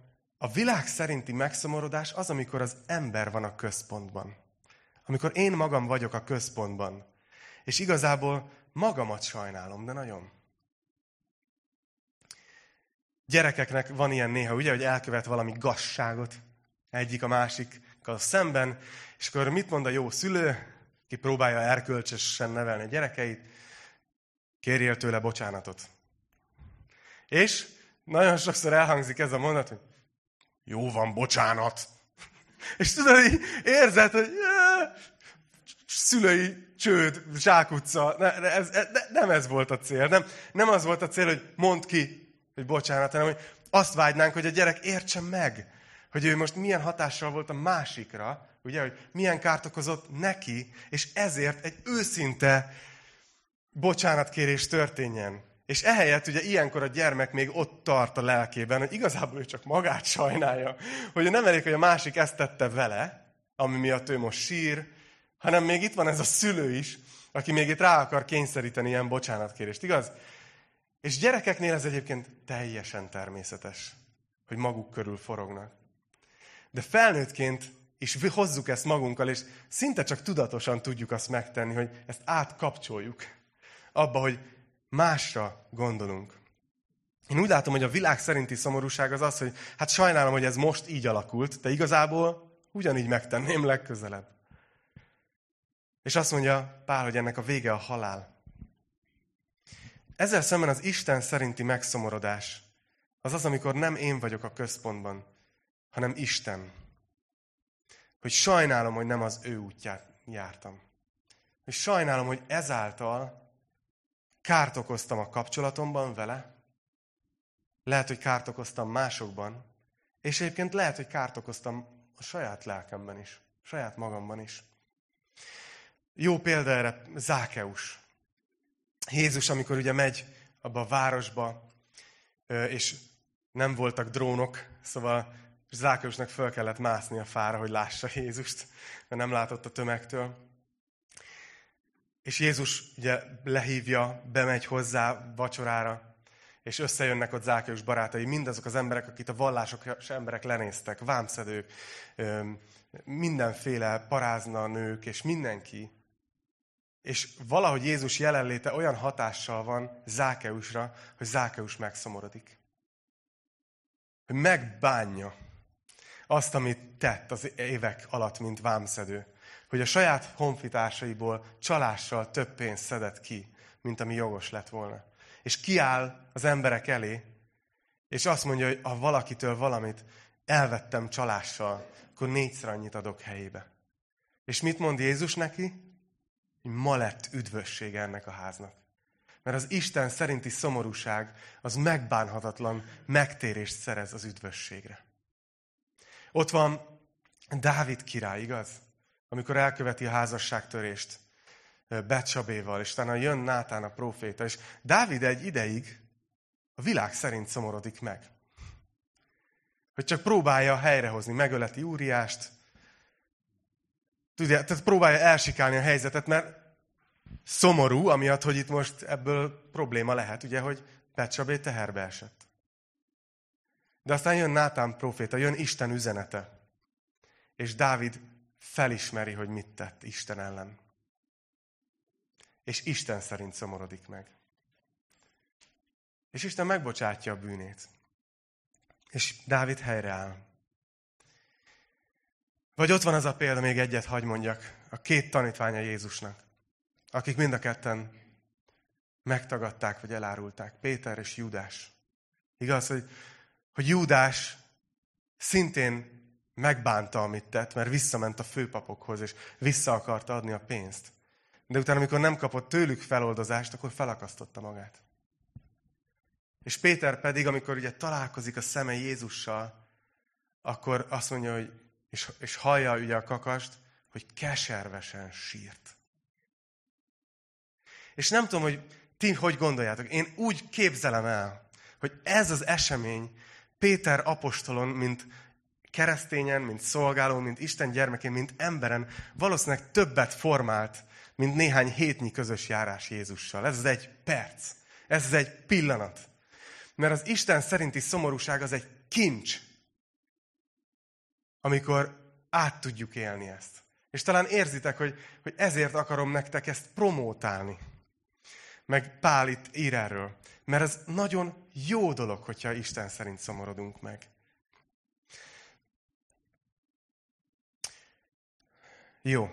a világ szerinti megszomorodás az, amikor az ember van a központban. Amikor én magam vagyok a központban. És igazából magamat sajnálom, de nagyon. Gyerekeknek van ilyen néha, ugye, hogy elkövet valami gasságot egyik a másikkal szemben, és akkor mit mond a jó szülő, ki próbálja erkölcsösen nevelni a gyerekeit, kérjél tőle bocsánatot. És nagyon sokszor elhangzik ez a mondat, hogy jó van, bocsánat. És tudod, így érzed, hogy szülői csőd, zsákutca. Ne, ez, ne, nem ez volt a cél. Nem, nem az volt a cél, hogy mondd ki, hogy bocsánat, hanem hogy azt vágynánk, hogy a gyerek értse meg, hogy ő most milyen hatással volt a másikra, ugye, hogy milyen kárt okozott neki, és ezért egy őszinte bocsánatkérés történjen. És ehelyett ugye ilyenkor a gyermek még ott tart a lelkében, hogy igazából ő csak magát sajnálja. Hogy nem elég, hogy a másik ezt tette vele, ami miatt ő most sír, hanem még itt van ez a szülő is, aki még itt rá akar kényszeríteni ilyen bocsánatkérést, igaz? És gyerekeknél ez egyébként teljesen természetes, hogy maguk körül forognak. De felnőttként is hozzuk ezt magunkkal, és szinte csak tudatosan tudjuk azt megtenni, hogy ezt átkapcsoljuk abba, hogy másra gondolunk. Én úgy látom, hogy a világ szerinti szomorúság az az, hogy hát sajnálom, hogy ez most így alakult, de igazából ugyanígy megtenném legközelebb. És azt mondja Pál, hogy ennek a vége a halál. Ezzel szemben az Isten szerinti megszomorodás az az, amikor nem én vagyok a központban, hanem Isten. Hogy sajnálom, hogy nem az ő útját jártam. Hogy sajnálom, hogy ezáltal kárt okoztam a kapcsolatomban vele, lehet, hogy kárt okoztam másokban, és egyébként lehet, hogy kárt okoztam a saját lelkemben is, saját magamban is. Jó példa erre Zákeus. Jézus, amikor ugye megy abba a városba, és nem voltak drónok, szóval Zákeusnak föl kellett mászni a fára, hogy lássa Jézust, mert nem látott a tömegtől. És Jézus ugye lehívja, bemegy hozzá vacsorára, és összejönnek ott Zákeus barátai, mindazok az emberek, akit a vallások emberek lenéztek, vámszedők, mindenféle parázna nők, és mindenki. És valahogy Jézus jelenléte olyan hatással van Zákeusra, hogy Zákeus megszomorodik. Hogy megbánja azt, amit tett az évek alatt, mint vámszedő. Hogy a saját honfitársaiból csalással több pénzt szedett ki, mint ami jogos lett volna. És kiáll az emberek elé, és azt mondja, hogy ha valakitől valamit elvettem csalással, akkor négyszer annyit adok helyébe. És mit mond Jézus neki? hogy ma lett üdvösség ennek a háznak. Mert az Isten szerinti szomorúság az megbánhatatlan megtérést szerez az üdvösségre. Ott van Dávid király, igaz? Amikor elköveti a házasságtörést Becsabéval, és utána jön Nátán a próféta, és Dávid egy ideig a világ szerint szomorodik meg. Hogy csak próbálja helyrehozni, megöleti Úriást, Tudja, tehát próbálja elsikálni a helyzetet, mert szomorú, amiatt, hogy itt most ebből probléma lehet, ugye, hogy Becsabé teherbe esett. De aztán jön Nátán proféta, jön Isten üzenete. És Dávid felismeri, hogy mit tett Isten ellen. És Isten szerint szomorodik meg. És Isten megbocsátja a bűnét. És Dávid helyreáll. Vagy ott van az a példa, még egyet hagy mondjak, a két tanítványa Jézusnak, akik mind a ketten megtagadták, vagy elárulták. Péter és Júdás. Igaz, hogy, hogy Júdás szintén megbánta, amit tett, mert visszament a főpapokhoz, és vissza akarta adni a pénzt. De utána, amikor nem kapott tőlük feloldozást, akkor felakasztotta magát. És Péter pedig, amikor ugye találkozik a szeme Jézussal, akkor azt mondja, hogy, és, és hallja ugye a kakast, hogy keservesen sírt. És nem tudom, hogy ti hogy gondoljátok. Én úgy képzelem el, hogy ez az esemény Péter apostolon, mint keresztényen, mint szolgáló, mint Isten gyermekén, mint emberen valószínűleg többet formált, mint néhány hétnyi közös járás Jézussal. Ez az egy perc. Ez az egy pillanat. Mert az Isten szerinti szomorúság az egy kincs, amikor át tudjuk élni ezt. És talán érzitek, hogy, hogy ezért akarom nektek ezt promótálni. Meg Pál itt ír erről. Mert ez nagyon jó dolog, hogyha Isten szerint szomorodunk meg. Jó.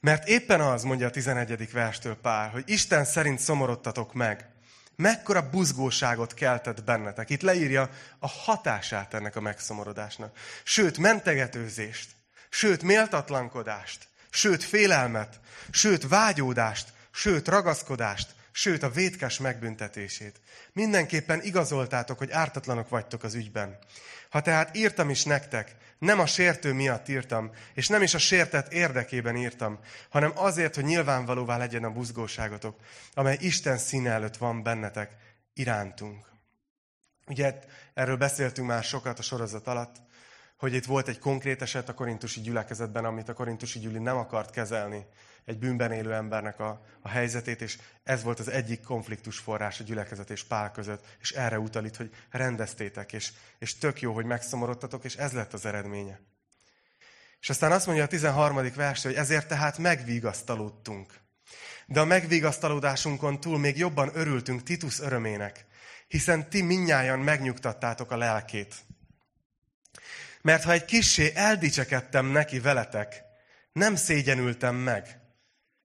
Mert éppen az, mondja a 11. verstől Pál, hogy Isten szerint szomorodtatok meg. Mekkora buzgóságot keltett bennetek. Itt leírja a hatását ennek a megszomorodásnak. Sőt, mentegetőzést, sőt, méltatlankodást, sőt, félelmet, sőt, vágyódást, sőt, ragaszkodást, sőt, a vétkes megbüntetését. Mindenképpen igazoltátok, hogy ártatlanok vagytok az ügyben. Ha tehát írtam is nektek, nem a sértő miatt írtam, és nem is a sértett érdekében írtam, hanem azért, hogy nyilvánvalóvá legyen a buzgóságotok, amely Isten színe előtt van bennetek irántunk. Ugye erről beszéltünk már sokat a sorozat alatt, hogy itt volt egy konkrét eset a korintusi gyülekezetben, amit a korintusi gyüli nem akart kezelni, egy bűnben élő embernek a, a helyzetét, és ez volt az egyik konfliktus forrás a gyülekezet és Pál között, és erre utalít, hogy rendeztétek, és, és tök jó, hogy megszomorodtatok, és ez lett az eredménye. És aztán azt mondja a 13. vers, hogy ezért tehát megvigasztalódtunk. De a megvigasztalódásunkon túl még jobban örültünk Titus örömének, hiszen ti minnyáján megnyugtattátok a lelkét. Mert ha egy kissé eldicsekedtem neki veletek, nem szégyenültem meg,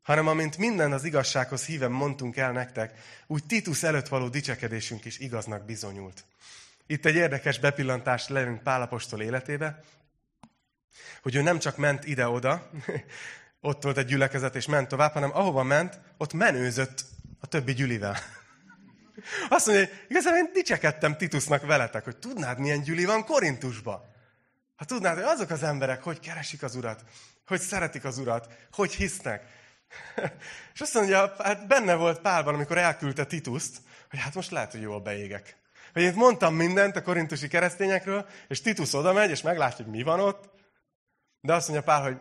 hanem amint minden az igazsághoz híven mondtunk el nektek, úgy Titus előtt való dicsekedésünk is igaznak bizonyult. Itt egy érdekes bepillantás levünk Pálapostól életébe, hogy ő nem csak ment ide-oda, ott volt egy gyülekezet és ment tovább, hanem ahova ment, ott menőzött a többi gyülivel. Azt mondja, hogy igazából én dicsekedtem Titusnak veletek, hogy tudnád, milyen gyüli van Korintusba. Ha tudnád, hogy azok az emberek, hogy keresik az Urat, hogy szeretik az Urat, hogy hisznek, És azt mondja, hát benne volt Pálban, amikor elküldte Tituszt, hogy hát most lehet, hogy jól beégek. Hogy én mondtam mindent a korintusi keresztényekről, és Titus oda megy, és meglátja, hogy mi van ott. De azt mondja Pál, hogy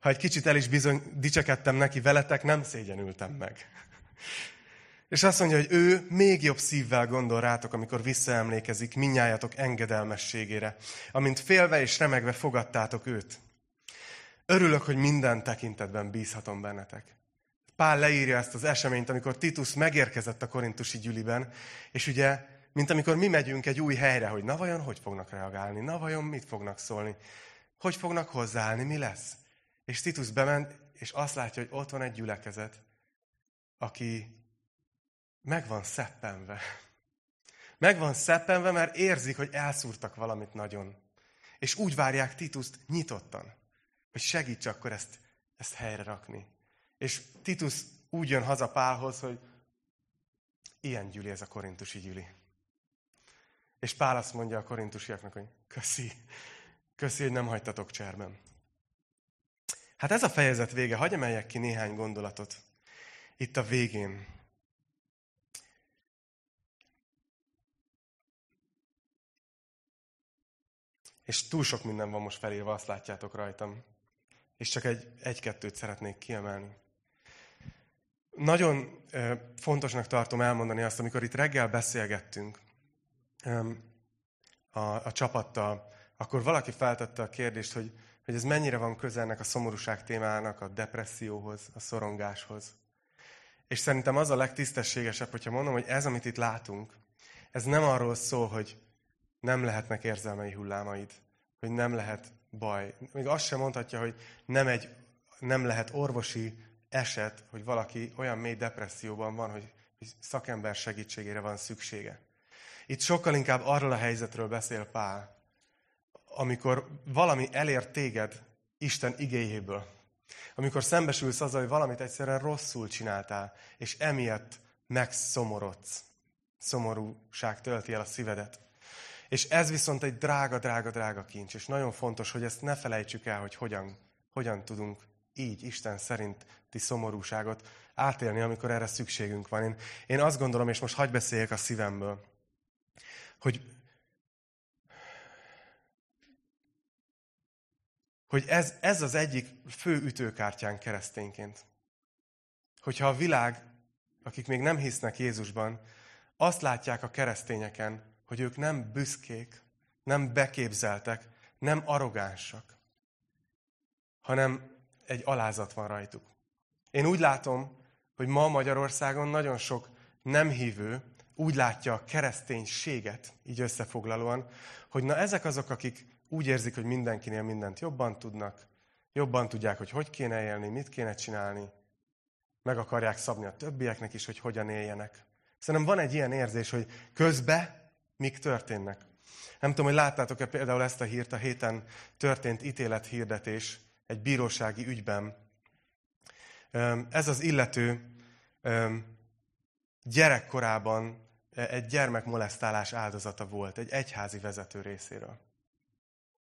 ha egy kicsit el is bizony dicsekedtem neki veletek, nem szégyenültem meg. És azt mondja, hogy ő még jobb szívvel gondol rátok, amikor visszaemlékezik minnyájatok engedelmességére, amint félve és remegve fogadtátok őt. Örülök, hogy minden tekintetben bízhatom bennetek. Pál leírja ezt az eseményt, amikor Titus megérkezett a korintusi gyüliben, és ugye, mint amikor mi megyünk egy új helyre, hogy na vajon hogy fognak reagálni, na vajon mit fognak szólni, hogy fognak hozzáállni, mi lesz. És Titus bement, és azt látja, hogy ott van egy gyülekezet, aki meg van szeppenve. Meg van szeppenve, mert érzik, hogy elszúrtak valamit nagyon. És úgy várják Tituszt nyitottan hogy segíts akkor ezt, ezt helyre rakni. És Titus úgy jön haza Pálhoz, hogy ilyen gyüli ez a korintusi gyüli. És Pál azt mondja a korintusiaknak, hogy köszi, köszi, hogy nem hagytatok cserben. Hát ez a fejezet vége. Hagy emeljek ki néhány gondolatot. Itt a végén. És túl sok minden van most felírva, azt látjátok rajtam és csak egy, egy-kettőt szeretnék kiemelni. Nagyon fontosnak tartom elmondani azt, amikor itt reggel beszélgettünk a, a csapattal, akkor valaki feltette a kérdést, hogy, hogy ez mennyire van közel ennek a szomorúság témának, a depresszióhoz, a szorongáshoz. És szerintem az a legtisztességesebb, hogyha mondom, hogy ez, amit itt látunk, ez nem arról szól, hogy nem lehetnek érzelmei hullámaid, hogy nem lehet baj. Még azt sem mondhatja, hogy nem, egy, nem lehet orvosi eset, hogy valaki olyan mély depresszióban van, hogy, hogy szakember segítségére van szüksége. Itt sokkal inkább arról a helyzetről beszél Pál, amikor valami elér téged Isten igéjéből. Amikor szembesülsz azzal, hogy valamit egyszerűen rosszul csináltál, és emiatt megszomorodsz. Szomorúság tölti el a szívedet. És ez viszont egy drága, drága, drága kincs, és nagyon fontos, hogy ezt ne felejtsük el, hogy hogyan, hogyan tudunk így Isten szerinti szomorúságot átélni, amikor erre szükségünk van. Én, én azt gondolom, és most hagyj beszéljek a szívemből, hogy, hogy ez, ez az egyik fő ütőkártyán keresztényként. Hogyha a világ, akik még nem hisznek Jézusban, azt látják a keresztényeken, hogy ők nem büszkék, nem beképzeltek, nem arrogánsak, hanem egy alázat van rajtuk. Én úgy látom, hogy ma Magyarországon nagyon sok nem hívő úgy látja a kereszténységet, így összefoglalóan, hogy na ezek azok, akik úgy érzik, hogy mindenkinél mindent jobban tudnak, jobban tudják, hogy hogy kéne élni, mit kéne csinálni, meg akarják szabni a többieknek is, hogy hogyan éljenek. Szerintem van egy ilyen érzés, hogy közbe mik történnek. Nem tudom, hogy láttátok-e például ezt a hírt, a héten történt ítélethirdetés egy bírósági ügyben. Ez az illető gyerekkorában egy gyermekmolesztálás áldozata volt, egy egyházi vezető részéről.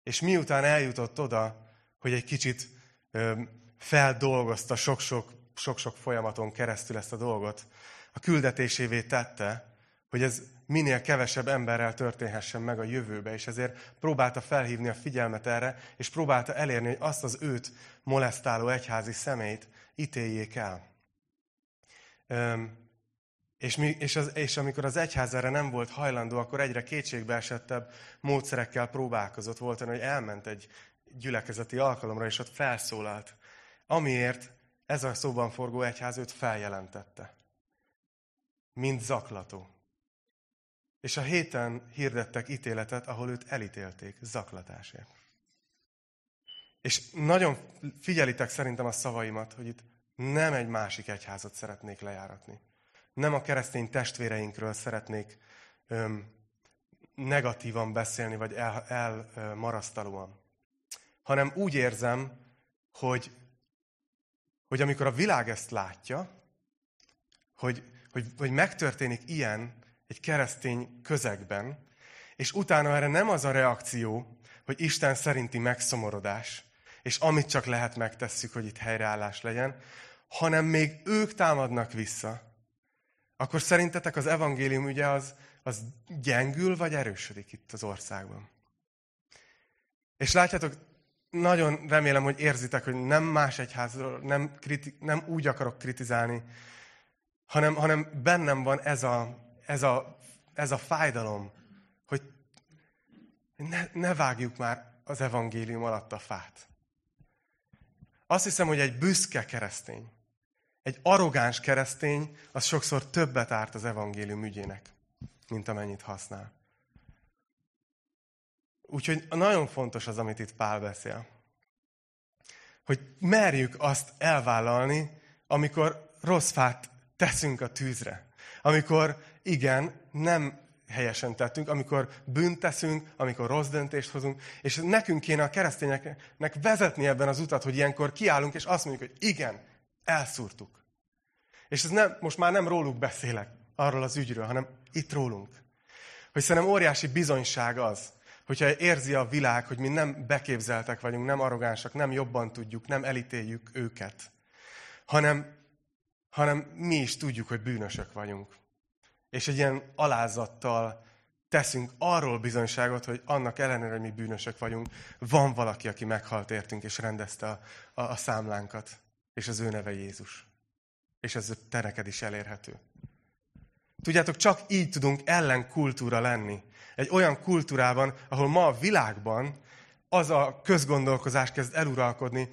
És miután eljutott oda, hogy egy kicsit feldolgozta sok-sok folyamaton keresztül ezt a dolgot, a küldetésévé tette, hogy ez minél kevesebb emberrel történhessen meg a jövőbe, és ezért próbálta felhívni a figyelmet erre, és próbálta elérni, hogy azt az őt molesztáló egyházi szemét ítéljék el. Üm, és, mi, és, az, és amikor az egyház erre nem volt hajlandó, akkor egyre kétségbeesettebb módszerekkel próbálkozott. Volt hogy elment egy gyülekezeti alkalomra, és ott felszólalt. Amiért ez a szóban forgó egyház őt feljelentette. Mint zaklató. És a héten hirdettek ítéletet, ahol őt elítélték zaklatásért. És nagyon figyelitek szerintem a szavaimat, hogy itt nem egy másik egyházat szeretnék lejáratni. Nem a keresztény testvéreinkről szeretnék öm, negatívan beszélni, vagy elmarasztalóan. El, hanem úgy érzem, hogy, hogy amikor a világ ezt látja, hogy, hogy, hogy megtörténik ilyen, egy keresztény közegben, és utána erre nem az a reakció, hogy Isten szerinti megszomorodás, és amit csak lehet megtesszük, hogy itt helyreállás legyen, hanem még ők támadnak vissza, akkor szerintetek az evangélium ugye az, az gyengül, vagy erősödik itt az országban? És látjátok, nagyon remélem, hogy érzitek, hogy nem más egyházról, nem, kriti, nem úgy akarok kritizálni, hanem, hanem bennem van ez a, ez a, ez a fájdalom, hogy ne, ne vágjuk már az evangélium alatt a fát. Azt hiszem, hogy egy büszke keresztény, egy arrogáns keresztény, az sokszor többet árt az evangélium ügyének, mint amennyit használ. Úgyhogy nagyon fontos az, amit itt Pál beszél. Hogy merjük azt elvállalni, amikor rossz fát teszünk a tűzre. Amikor igen, nem helyesen tettünk, amikor bűnt teszünk, amikor rossz döntést hozunk, és nekünk kéne a keresztényeknek vezetni ebben az utat, hogy ilyenkor kiállunk, és azt mondjuk, hogy igen, elszúrtuk. És ez nem, most már nem róluk beszélek, arról az ügyről, hanem itt rólunk. Hogy szerintem óriási bizonyság az, hogyha érzi a világ, hogy mi nem beképzeltek vagyunk, nem arrogánsak, nem jobban tudjuk, nem elítéljük őket, hanem, hanem mi is tudjuk, hogy bűnösök vagyunk és egy ilyen alázattal teszünk arról bizonyságot, hogy annak ellenére, hogy mi bűnösök vagyunk, van valaki, aki meghalt értünk, és rendezte a, a, a számlánkat, és az ő neve Jézus. És ez te neked is elérhető. Tudjátok, csak így tudunk ellenkultúra lenni. Egy olyan kultúrában, ahol ma a világban az a közgondolkozás kezd eluralkodni,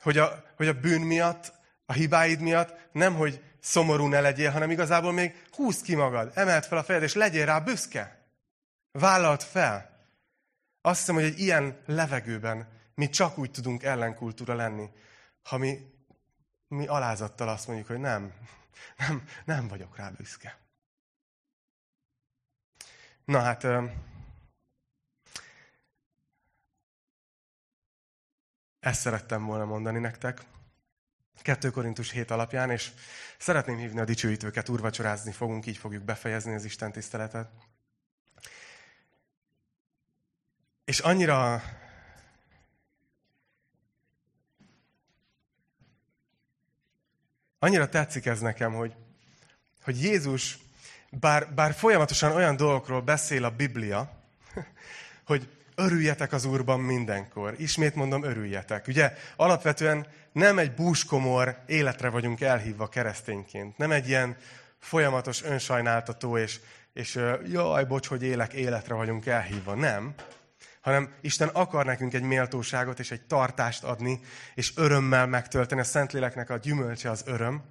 hogy a, hogy a bűn miatt, a hibáid miatt nem, hogy szomorú ne legyél, hanem igazából még húzd ki magad, emeld fel a fejed, és legyél rá büszke. Vállalt fel. Azt hiszem, hogy egy ilyen levegőben mi csak úgy tudunk ellenkultúra lenni, ha mi, mi alázattal azt mondjuk, hogy nem, Nem, nem vagyok rá büszke. Na hát, ezt szerettem volna mondani nektek. 2 Korintus 7 alapján, és szeretném hívni a dicsőítőket, úrvacsorázni fogunk, így fogjuk befejezni az Isten tiszteletet. És annyira annyira tetszik ez nekem, hogy, hogy Jézus, bár, bár folyamatosan olyan dolgokról beszél a Biblia, hogy örüljetek az Úrban mindenkor. Ismét mondom, örüljetek. Ugye alapvetően nem egy búskomor életre vagyunk elhívva keresztényként. Nem egy ilyen folyamatos önsajnáltató, és, és jaj, bocs, hogy élek, életre vagyunk elhívva. Nem. Hanem Isten akar nekünk egy méltóságot és egy tartást adni, és örömmel megtölteni. A Szentléleknek a gyümölcse az öröm.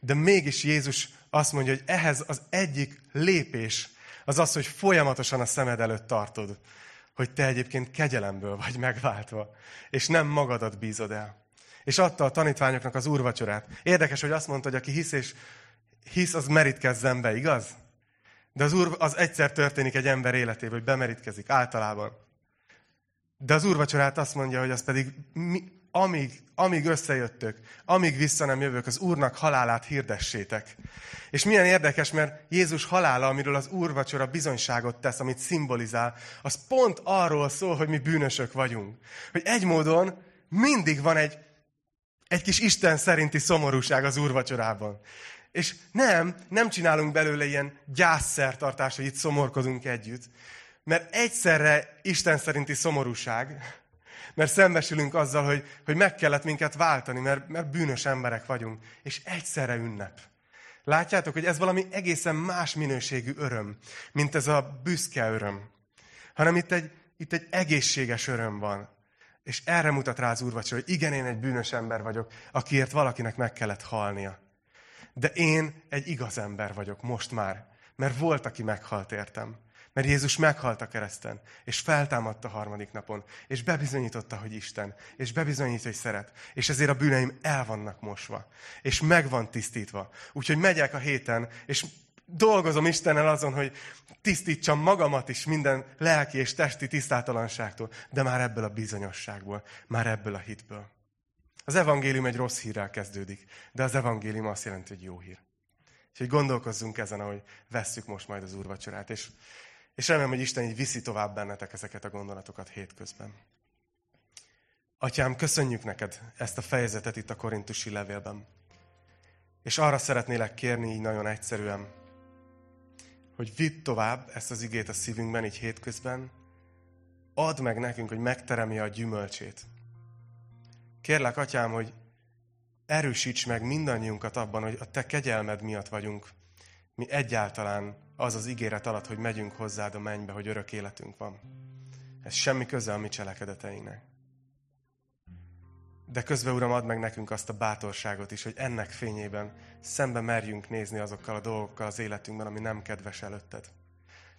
De mégis Jézus azt mondja, hogy ehhez az egyik lépés az az, hogy folyamatosan a szemed előtt tartod, hogy te egyébként kegyelemből vagy megváltva, és nem magadat bízod el és adta a tanítványoknak az úrvacsorát. Érdekes, hogy azt mondta, hogy aki hisz, és hisz, az merítkezzen be, igaz? De az, úr, az egyszer történik egy ember életében, hogy bemerítkezik, általában. De az úrvacsorát azt mondja, hogy az pedig mi, amíg, amíg összejöttök, amíg vissza nem jövök, az Úrnak halálát hirdessétek. És milyen érdekes, mert Jézus halála, amiről az úrvacsora bizonyságot tesz, amit szimbolizál, az pont arról szól, hogy mi bűnösök vagyunk. Hogy egy módon mindig van egy egy kis Isten szerinti szomorúság az úrvacsorában. És nem, nem csinálunk belőle ilyen gyászszertartást, hogy itt szomorkozunk együtt, mert egyszerre Isten szerinti szomorúság, mert szembesülünk azzal, hogy, hogy meg kellett minket váltani, mert, mert bűnös emberek vagyunk, és egyszerre ünnep. Látjátok, hogy ez valami egészen más minőségű öröm, mint ez a büszke öröm. Hanem itt egy, itt egy egészséges öröm van. És erre mutat rá az úrvacsora, hogy igen, én egy bűnös ember vagyok, akiért valakinek meg kellett halnia. De én egy igaz ember vagyok most már, mert volt, aki meghalt értem. Mert Jézus meghalt a kereszten, és feltámadt a harmadik napon, és bebizonyította, hogy Isten, és bebizonyít, hogy szeret, és ezért a bűneim el vannak mosva, és meg van tisztítva. Úgyhogy megyek a héten, és dolgozom Istennel azon, hogy tisztítsam magamat is minden lelki és testi tisztátalanságtól, de már ebből a bizonyosságból, már ebből a hitből. Az evangélium egy rossz hírrel kezdődik, de az evangélium azt jelenti, hogy jó hír. Úgyhogy gondolkozzunk ezen, ahogy vesszük most majd az úrvacsorát, és, és remélem, hogy Isten így viszi tovább bennetek ezeket a gondolatokat hétközben. Atyám, köszönjük neked ezt a fejezetet itt a korintusi levélben. És arra szeretnélek kérni így nagyon egyszerűen, hogy vidd tovább ezt az igét a szívünkben, így hétközben, add meg nekünk, hogy megteremje a gyümölcsét. Kérlek, Atyám, hogy erősíts meg mindannyiunkat abban, hogy a Te kegyelmed miatt vagyunk mi egyáltalán az az ígéret alatt, hogy megyünk hozzád a mennybe, hogy örök életünk van. Ez semmi köze a mi cselekedeteinek. De közben, Uram, add meg nekünk azt a bátorságot is, hogy ennek fényében szembe merjünk nézni azokkal a dolgokkal az életünkben, ami nem kedves előtted.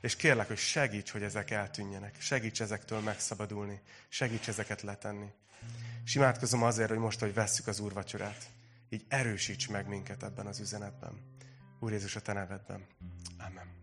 És kérlek, hogy segíts, hogy ezek eltűnjenek. Segíts ezektől megszabadulni. Segíts ezeket letenni. És imádkozom azért, hogy most, hogy vesszük az úrvacsorát, így erősíts meg minket ebben az üzenetben. Úr Jézus, a Te nevedben. Amen.